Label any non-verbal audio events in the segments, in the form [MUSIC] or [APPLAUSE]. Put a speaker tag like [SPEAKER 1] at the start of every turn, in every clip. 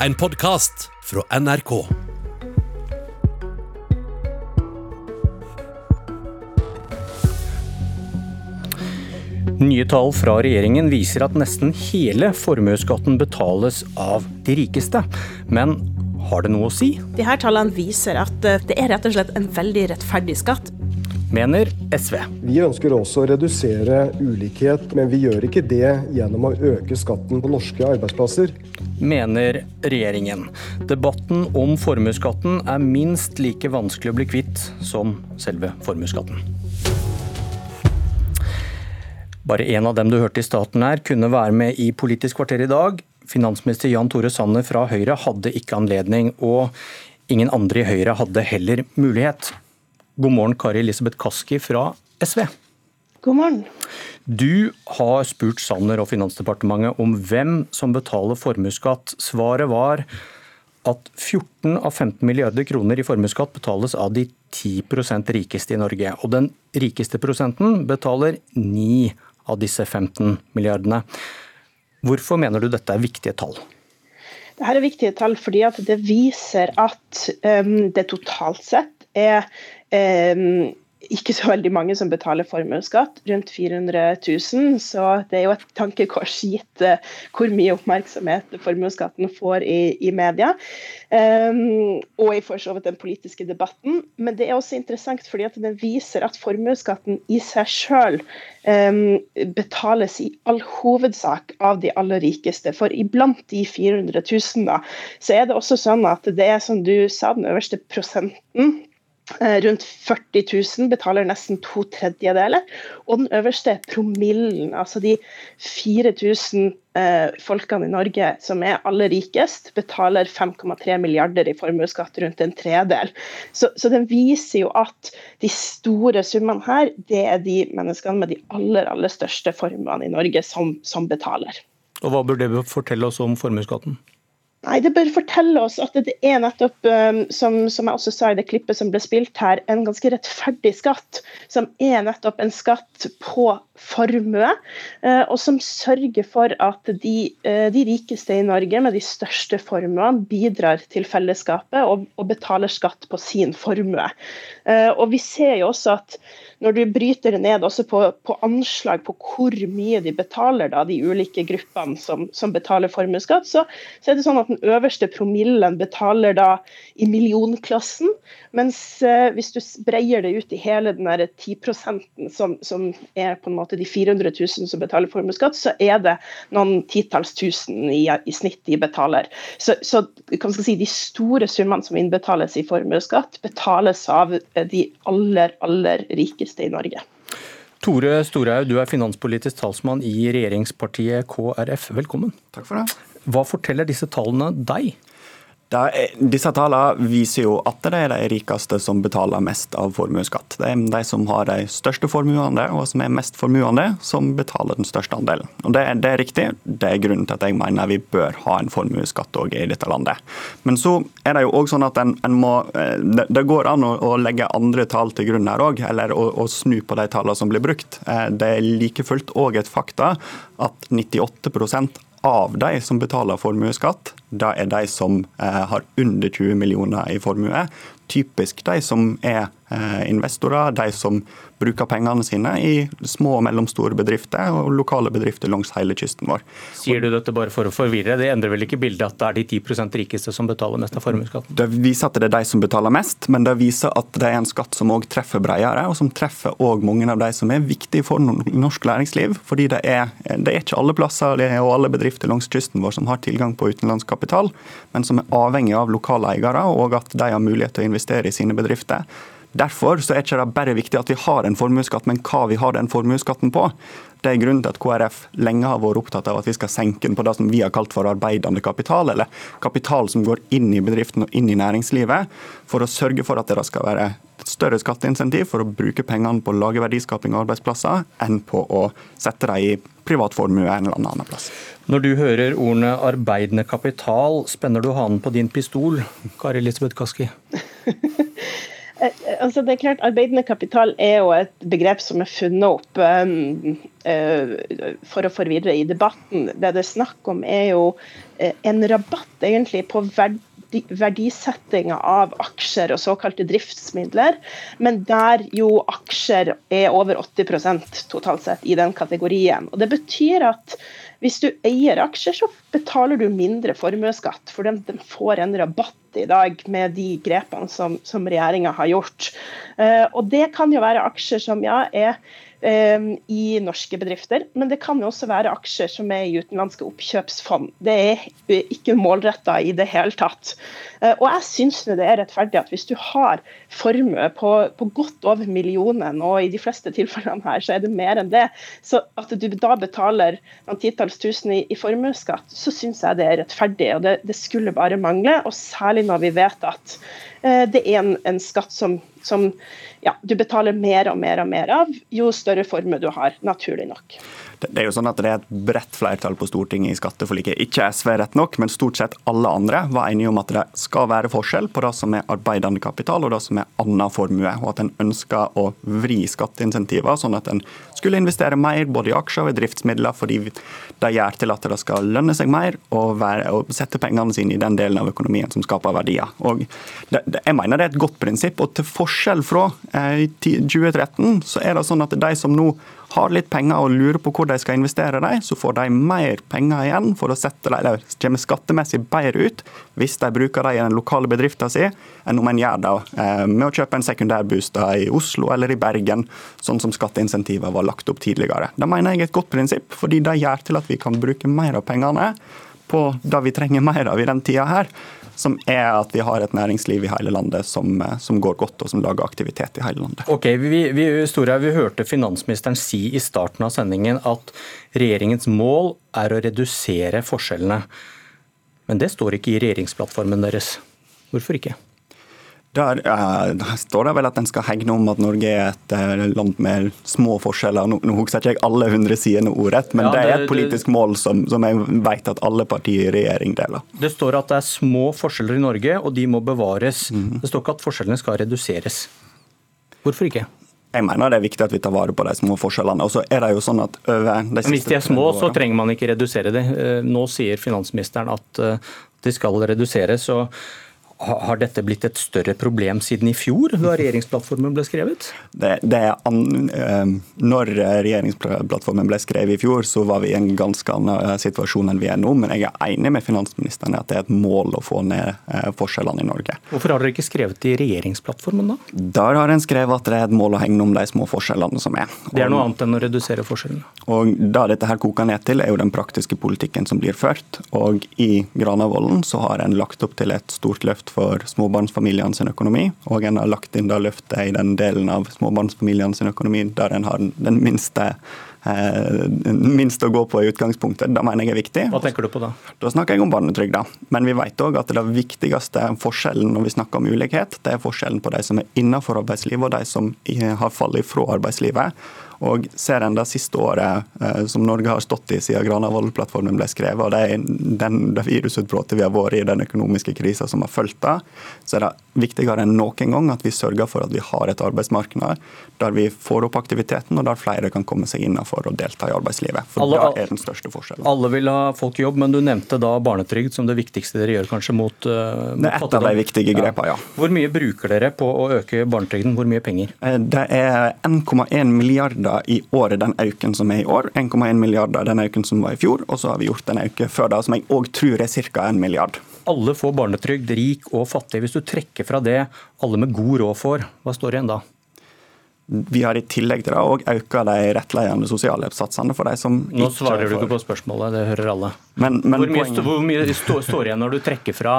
[SPEAKER 1] en podkast fra NRK.
[SPEAKER 2] Nye tall fra regjeringen viser at nesten hele formuesskatten betales av de rikeste. Men har det noe å si,
[SPEAKER 3] De her tallene viser at eh, det er rett og slett en veldig rettferdig skatt.
[SPEAKER 2] Mener SV.
[SPEAKER 4] Vi ønsker også å redusere ulikhet, men vi gjør ikke det gjennom å øke skatten på norske arbeidsplasser.
[SPEAKER 2] Mener regjeringen. Debatten om formuesskatten er minst like vanskelig å bli kvitt som selve formuesskatten. Bare én av dem du hørte i staten her, kunne være med i Politisk kvarter i dag. Finansminister Jan Tore Sanner fra Høyre hadde ikke anledning, og ingen andre i Høyre hadde heller mulighet. God morgen, Kari Elisabeth Kaski fra SV.
[SPEAKER 3] God morgen.
[SPEAKER 2] Du har spurt Sanner og Finansdepartementet om hvem som betaler formuesskatt. Svaret var at 14 av 15 milliarder kroner i formuesskatt betales av de 10% rikeste i Norge. Og den rikeste prosenten betaler 9 av disse 15 milliardene. Hvorfor mener du dette er viktige tall?
[SPEAKER 5] Dette er viktige tall fordi at det viser at um, det totalt sett er ikke så veldig mange som betaler formuesskatt, rundt 400 000. Så det er jo et tankekors gitt hvor mye oppmerksomhet formuesskatten får i, i media. Um, og i for så vidt den politiske debatten. Men det er også interessant fordi at den viser at formuesskatten i seg sjøl um, betales i all hovedsak av de aller rikeste. For iblant de 400 000 da, så er det også sånn at det er som du sa, den øverste prosenten rundt 40 000 betaler nesten to tredjedeler. Og den øverste promillen, altså de 4000 eh, folkene i Norge som er aller rikest, betaler 5,3 milliarder i formuesskatt, rundt en tredel. Så, så den viser jo at de store summene her, det er de menneskene med de aller, aller største formuene i Norge som, som betaler.
[SPEAKER 2] Og Hva bør det fortelle oss om formuesskatten?
[SPEAKER 5] Nei, Det bør fortelle oss at det er nettopp, um, som, som, jeg også sa i det klippet som ble spilt her, en ganske rettferdig skatt. Som er nettopp en skatt på formue, uh, og som sørger for at de, uh, de, rikeste i Norge med de største formuene bidrar til fellesskapet og, og betaler skatt på sin formue. Uh, og Vi ser jo også at når du bryter det ned også på, på, anslag på hvor mye de betaler, da, de ulike gruppene som, som betaler formuesskatt, så, så, er det sånn at den øverste promillen betaler da i millionklassen. Mens eh, hvis du breier det ut i hele den 10% som, som er på en måte de 400 000 som betaler formuesskatt, så er det noen titalls tusen i, i snitt de betaler. Så, så kan si, de store summene som innbetales i formuesskatt, betales av de aller, aller rikeste i Norge.
[SPEAKER 2] Tore Storhaug, du er finanspolitisk talsmann i regjeringspartiet KrF. Velkommen.
[SPEAKER 6] Takk for det.
[SPEAKER 2] Hva forteller disse tallene deg?
[SPEAKER 6] Er, disse tallene viser jo at det er de rikeste som betaler mest av formuesskatt. Det er de som har de største formuene og som er mest formuende, som betaler den største andelen. Og det, det, er riktig. Det er grunnen til at jeg mener vi bør ha en formuesskatt i dette landet. Men så er det jo også sånn at en, en må, det, det, går an å, å, legge andre tall til grunn her òg, eller å, å, snu på de tallene som blir brukt. Eh, det er like fullt òg et fakta at 98 av de som betaler formuesskatt, det er de som eh, har under 20 millioner i formue. Typisk de som er investorer, de som bruker pengene sine i små og mellomstore bedrifter og lokale bedrifter langs hele kysten vår.
[SPEAKER 2] Sier du dette bare for å forvirre? Det endrer vel ikke bildet at det er de 10% rikeste som betaler mest av formuesskatten?
[SPEAKER 6] Det viser at det er de som betaler mest, men det viser at det er en skatt som òg treffer bredere, og som treffer òg mange av de som er viktige for norsk næringsliv. Fordi det er, det er ikke alle plasser og alle bedrifter langs kysten vår som har tilgang på utenlandsk kapital, men som er avhengig av lokale eiere, og at de har mulighet til å investere i sine bedrifter. Derfor så er det ikke bare viktig at vi har en formuesskatt, men hva vi har den formuesskatten på. Det er grunnen til at KrF lenge har vært opptatt av at vi skal senke den på det som vi har kalt for arbeidende kapital, eller kapital som går inn i bedriften og inn i næringslivet, for å sørge for at det skal være et større skatteinsentiv for å bruke pengene på å lage verdiskaping og arbeidsplasser, enn på å sette dem i privat formue en eller annen plass.
[SPEAKER 2] Når du hører ordene arbeidende kapital, spenner du hanen på din pistol, Kari Elisabeth Kaski? [LAUGHS]
[SPEAKER 5] Eh, altså det er klart, Arbeidende kapital er jo et begrep som er funnet opp um, uh, for å forvirre i debatten. Det det er snakk om, er jo uh, en rabatt egentlig på verdi, verdisettinga av aksjer og såkalte driftsmidler, men der jo aksjer er over 80% totalt sett i den kategorien. Og Det betyr at hvis du eier aksjer, så betaler du mindre formuesskatt, for de, de, får en rabatt i dag med de grepene som, som regjeringa har gjort. Uh, og Det kan jo være aksjer som ja, er Ehm, i norske bedrifter. Men det kan jo også være aksjer som er i utenlandske oppkjøpsfond. Det er ikke målretta i det hele tatt. Eh, og jeg syns det er rettferdig at hvis du har formue på, på, godt over millionen, og i de fleste tilfellene her så er det mer enn det, så at du da betaler noen titalls tusen i, i formuesskatt, så syns jeg det er rettferdig. Og det, det, skulle bare mangle, og særlig når vi vet at eh, det er en, en skatt som, som ja, du betaler mer og mer og mer av jo større formue du har, naturlig nok.
[SPEAKER 6] Det er jo sånn at det er et bredt flertall på Stortinget i skatteforliket. Ikke SV rett nok, men stort sett alle andre var enige om at det skal være forskjell på det som er arbeidende kapital og det som er annen formue. Og at en ønsker å vri skatteinsentiver sånn at en skulle investere mer både i aksjer og i driftsmidler, fordi det gjør til at det skal lønne seg mer å, sette pengene sine i den delen av økonomien som skaper verdier. Og det, det, jeg mener det er et godt prinsipp. og Til forskjell fra eh, 2013 så er det sånn at de som nå har litt penger og lurer på hvor de skal investere dem, så får de mer penger igjen for å sette dem, eller kommer skattemessig bedre ut hvis de bruker dem i den lokale bedriften sin, enn om en gjør det eh, med å kjøpe en sekundærbostad i Oslo eller i Bergen, sånn som skatteinsentiver var lagt opp tidligere. Det mener jeg er et godt prinsipp, fordi det gjør til at vi kan bruke mer av pengene på det vi trenger mer av i den tida her som er at vi har et næringsliv i hele landet som, eh, som går godt, og som lager aktivitet i hele landet.
[SPEAKER 2] Ok, vi, vi, Storhaug, vi hørte finansministeren si i starten av sendingen at regjeringens mål er å redusere forskjellene. Men det står ikke i regjeringsplattformen deres. Hvorfor ikke?
[SPEAKER 6] Der, uh, står det vel at en skal hegne om at Norge er et uh, land med små forskjeller. Nå, nå husker ikke jeg alle hundre sidene ordrett, men ja, det, det, er et politisk det, mål som, som, jeg vet at alle partier i regjering deler.
[SPEAKER 2] Det står at det er små forskjeller i Norge, og de må bevares. Mm. Det står ikke at forskjellene skal reduseres. Hvorfor ikke?
[SPEAKER 6] Jeg mener det er viktig at vi tar vare på de små forskjellene. Og så er det jo sånn at over
[SPEAKER 2] de Hvis de er små, så trenger man ikke redusere det. Nå sier finansministeren at de skal reduseres. og har dette blitt et større problem siden i fjor, da regjeringsplattformen ble skrevet?
[SPEAKER 6] Det, det an, eh, når regjeringsplattformen ble skrevet i fjor, så var vi i en ganske annen situasjon enn vi er nå. Men jeg er enig med finansministeren i at det er et mål å få ned eh, forskjellene i Norge.
[SPEAKER 2] Hvorfor har dere ikke skrevet det i regjeringsplattformen, da?
[SPEAKER 6] Der har en skrevet at det er et mål å hegne om de små forskjellene som er.
[SPEAKER 2] Det er noe annet enn å redusere forskjellene?
[SPEAKER 6] Og Da dette her koker ned til, er jo den praktiske politikken som blir ført. Og i Granavolden så har en lagt opp til et stort løft løft for småbarnsfamiliene sin økonomi. Og en har lagt inn det løftet i den delen av småbarnsfamiliene sin økonomi der en har den minste eh, minst å gå på i utgangspunktet. Det mener jeg er viktig.
[SPEAKER 2] Hva tenker du på da?
[SPEAKER 6] Da snakker jeg om barnetrygda. Men vi vet òg at det viktigste forskjellen når vi snakker om ulikhet, det er forskjellen på de som er innenfor arbeidslivet og de som har fallet fra arbeidslivet. Og ser en det siste året eh, som Norge har stått i siden Granavolden-plattformen ble skrevet, og det, den, det virusutbruddet vi har vært i, den økonomiske krisa som har fulgt det, så er det viktigere enn noen gang at vi sørger for at vi har et arbeidsmarked der vi får opp aktiviteten, og der flere kan komme seg innenfor og delta i arbeidslivet. For alle, det er den største forskjellen.
[SPEAKER 2] Alle vil ha folk i jobb, men du nevnte da barnetrygd som det viktigste dere gjør kanskje mot, uh,
[SPEAKER 6] mot Det er et av de viktige grepene, ja.
[SPEAKER 2] Hvor mye bruker dere på å øke barnetrygden? Hvor mye penger?
[SPEAKER 6] Eh, det er 1,1 milliarder milliarder i året, den auken som er i år. 1,1 milliarder den auken som var i fjor. Og så har vi gjort en auke før da, som jeg òg tror er ca. 1 milliard.
[SPEAKER 2] Alle får barnetrygd, rik og fattig. Hvis du trekker fra det alle med god råd får, hva står igjen da?
[SPEAKER 6] Vi har i tillegg til det òg økt de rettledende sosialhjelpssatsene for de som
[SPEAKER 2] Nå svarer du ikke på spørsmålet, det hører alle. Men, men hvor, mye, hvor, mye, står, står igjen når du trekker fra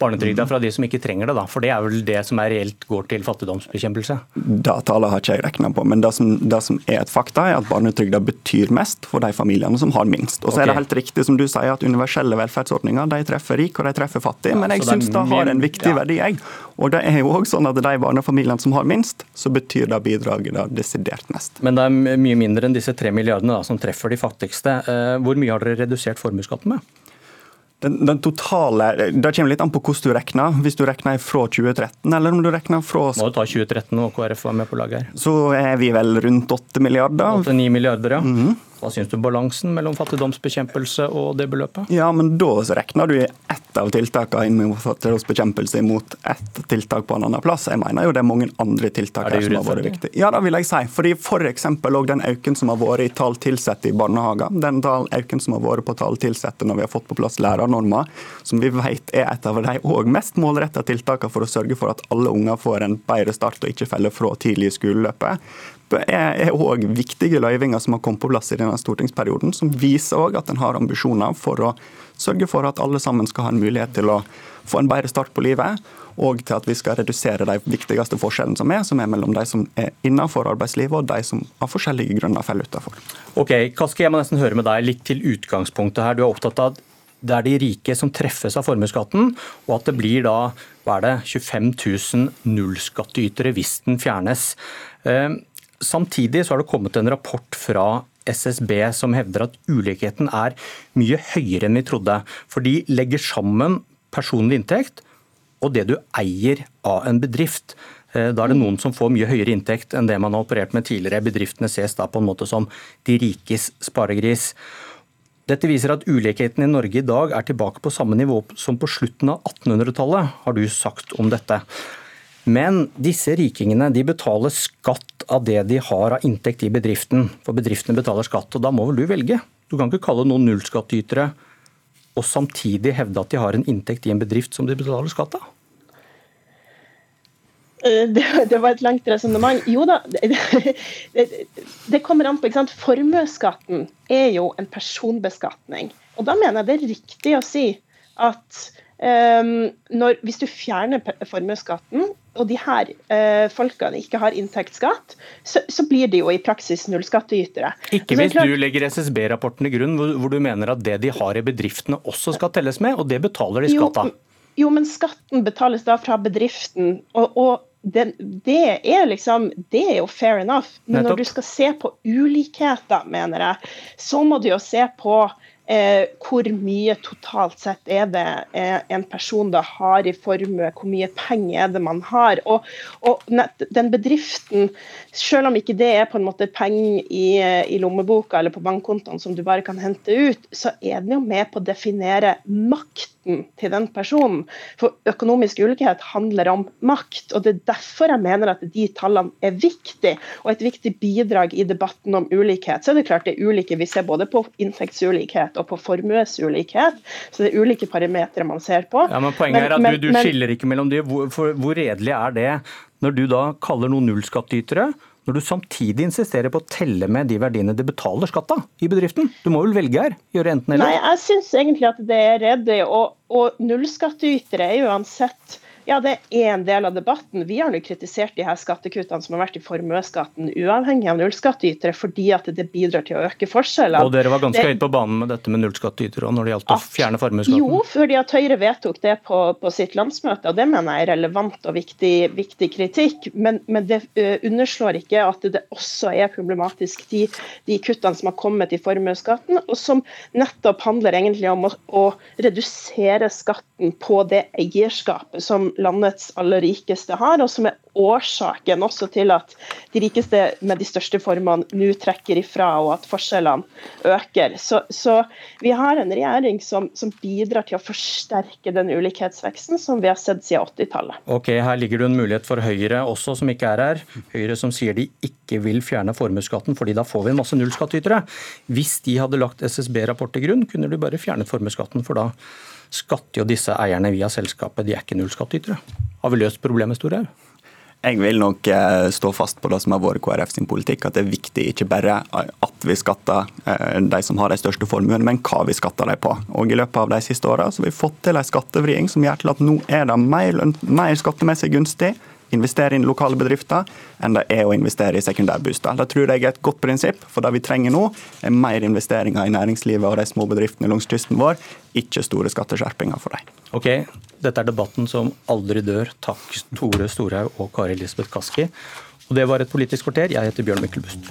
[SPEAKER 2] barnetrygda fra de som ikke trenger det, da? For det er vel det som er reelt går til fattigdomsbekjempelse?
[SPEAKER 6] Det tallet har ikke jeg regna på, men det som, det som, er et fakta, er at barnetrygda betyr mest for de familiene som har minst. Og så okay. er det helt riktig som du sier at universelle velferdsordninger de treffer rik og de treffer fattig, men jeg syns det har en viktig ja. verdi, jeg. Og det er jo også sånn at de barnefamiliene som har minst, så betyr det bidraget da desidert mest.
[SPEAKER 2] Men det er mye mindre enn disse tre milliardene da, som treffer de fattigste. Eh, hvor mye har dere redusert formuesskatten med?
[SPEAKER 6] Den, den, totale, Det kommer litt an på hvordan du regner. Hvis du regner fra 2013, eller om du regner fra
[SPEAKER 2] Må du ta 2013 og KrF var med på laget her.
[SPEAKER 6] Så er vi vel rundt 8 milliarder.
[SPEAKER 2] 8-9 milliarder, ja. Mm -hmm. Hva syns du balansen mellom fattigdomsbekjempelse og det beløpet?
[SPEAKER 6] Ja, men Da regner du i ett av tiltakene inn mot fattigdomsbekjempelse mot ett tiltak på en annen plass. Jeg mener jo det er mange andre tiltak her som har vært viktige. Ja, det vil jeg si. Fordi F.eks. òg den øken som har vært i tall tilsatte i barnehager, den øken som har vært på tall tilsatte når vi har fått på plass lærernormer, som vi vet er et av de mest målretta tiltakene for å sørge for at alle unger får en bedre start og ikke faller fra tidlig i skoleløpet er òg viktige løyvinger som har kommet på plass i denne stortingsperioden, som viser òg at en har ambisjoner for å sørge for at alle sammen skal ha en mulighet til å få en bedre start på livet, og til at vi skal redusere de viktigste forskjellene som er, som er mellom de som er innenfor arbeidslivet og de som av forskjellige grunner faller utenfor.
[SPEAKER 2] Ok, Kaski, jeg må nesten høre med deg litt til utgangspunktet her. Du er opptatt av det er de rike som treffes av formuesskatten, og at det blir da hva er det, 25 000 nullskattytere hvis den fjernes. Eh, Samtidig så har det kommet en rapport fra SSB som hevder at ulikheten er mye høyere enn vi trodde. For de legger sammen personlig inntekt og det du eier av en bedrift. Eh, da er det noen som får mye høyere inntekt enn det man har operert med tidligere. Bedriftene ses da på en måte som de rikes sparegris. Dette viser at ulikheten i Norge i dag er tilbake på samme nivå som på slutten av 1800-tallet, har du sagt om dette. Men disse rikingene de betaler skatt av det de har av inntekt i bedriften. For bedriftene betaler skatt, og da må vel du velge. Du kan ikke kalle noen nullskattytere og samtidig hevde at de har en inntekt i en bedrift som de betaler skatt av.
[SPEAKER 5] Eh, det, det, var et langt resonnement. Jo da, det, det, det, kommer an på. ikke sant? Formuesskatten er jo en personbeskatning. Og da mener jeg det er riktig å si at når, hvis du fjerner formuesskatten, og de her eh, folkene ikke har inntektsskatt, så, så, blir de jo i praksis nullskattytere.
[SPEAKER 2] Ikke hvis klart... du legger SSB-rapporten i grunn, hvor, hvor, du mener at det de har i bedriftene også skal telles med, og det betaler de skatt av?
[SPEAKER 5] Jo, jo, men skatten betales da fra bedriften. og, og det, det, er liksom, det er jo fair enough. Men når du skal se på ulikheter, mener jeg, så må du jo se på Eh, hvor mye totalt sett er det eh, en person da har i formue, hvor mye penger er det man har. Og, og den bedriften, selv om ikke det er på en måte penger i, i, lommeboka eller på bankkontoen som du bare kan hente ut, så er den jo med på å definere makten til den personen. For økonomisk ulikhet handler om makt, og det er derfor jeg mener at de tallene er viktige, og et viktig bidrag i debatten om ulikhet. Så er det klart det er ulike, vi ser både på inntektsulikhet og på formuesulikhet. Så det er ulike parametere man ser på.
[SPEAKER 2] Ja, men Poenget men, er at men, du, du skiller ikke mellom de. Hvor, for, hvor redelig er det når du da kaller noen nullskattytere? Når du samtidig insisterer på å telle med de verdiene de betaler skatt av i bedriften? Du må vel velge her? Gjøre enten eller?
[SPEAKER 5] Nei, jeg syns egentlig at det er redd. Og, og nullskattytere er uansett ja, det er en del av debatten. Vi har nå kritisert de her skattekuttene som har vært i formuesskatten, uavhengig av nullskattytere, fordi at det bidrar til å øke forskjellene.
[SPEAKER 2] Og dere var ganske høyt på banen med dette med nullskattytere når det gjaldt å fjerne formuesskatten?
[SPEAKER 5] Jo, fordi at Høyre vedtok det på, på, sitt landsmøte, og det mener jeg er relevant og viktig, viktig kritikk. Men, men det uh, underslår ikke at det også er problematisk, de, de kuttene som har kommet i formuesskatten, og som nettopp handler egentlig om å, å redusere skatten på det eierskapet som landets aller rikeste har, og som er årsaken også til at de rikeste med de største formene nå trekker ifra, og at forskjellene øker. Så, så vi har en regjering som, som, bidrar til å forsterke den ulikhetsveksten som vi har sett siden 80-tallet.
[SPEAKER 2] Ok, Her ligger det en mulighet for Høyre også, som ikke er her. Høyre som sier de ikke vil fjerne formuesskatten, fordi da får vi en masse nullskattytere. Hvis de hadde lagt SSB-rapport til grunn, kunne de bare fjernet formuesskatten, for da skatter jo disse eierne via selskapet, de er ikke nullskattytere. Har vi løst problemet, Storhaug?
[SPEAKER 6] Jeg vil nok eh, stå fast på det som har vært KrF sin politikk, at det er viktig ikke bare at vi skatter eh, de som har de største formuene, men hva vi skatter dem på. Og I løpet av de siste åra har vi fått til en skattevriing som gjør til at nå er det mer, mer skattemessig gunstig investere i lokale bedrifter enn det er å investere i sekundærboliger. Det tror jeg er et godt prinsipp, for det vi trenger nå, er mer investeringer i næringslivet og de små bedriftene langs kysten vår, ikke store skatteskjerpinger for dem.
[SPEAKER 2] Ok, Dette er debatten som aldri dør. Takk Tore Storhaug og Kari Elisabeth Kaski. Og Det var et Politisk kvarter. Jeg heter Bjørn Myklebust.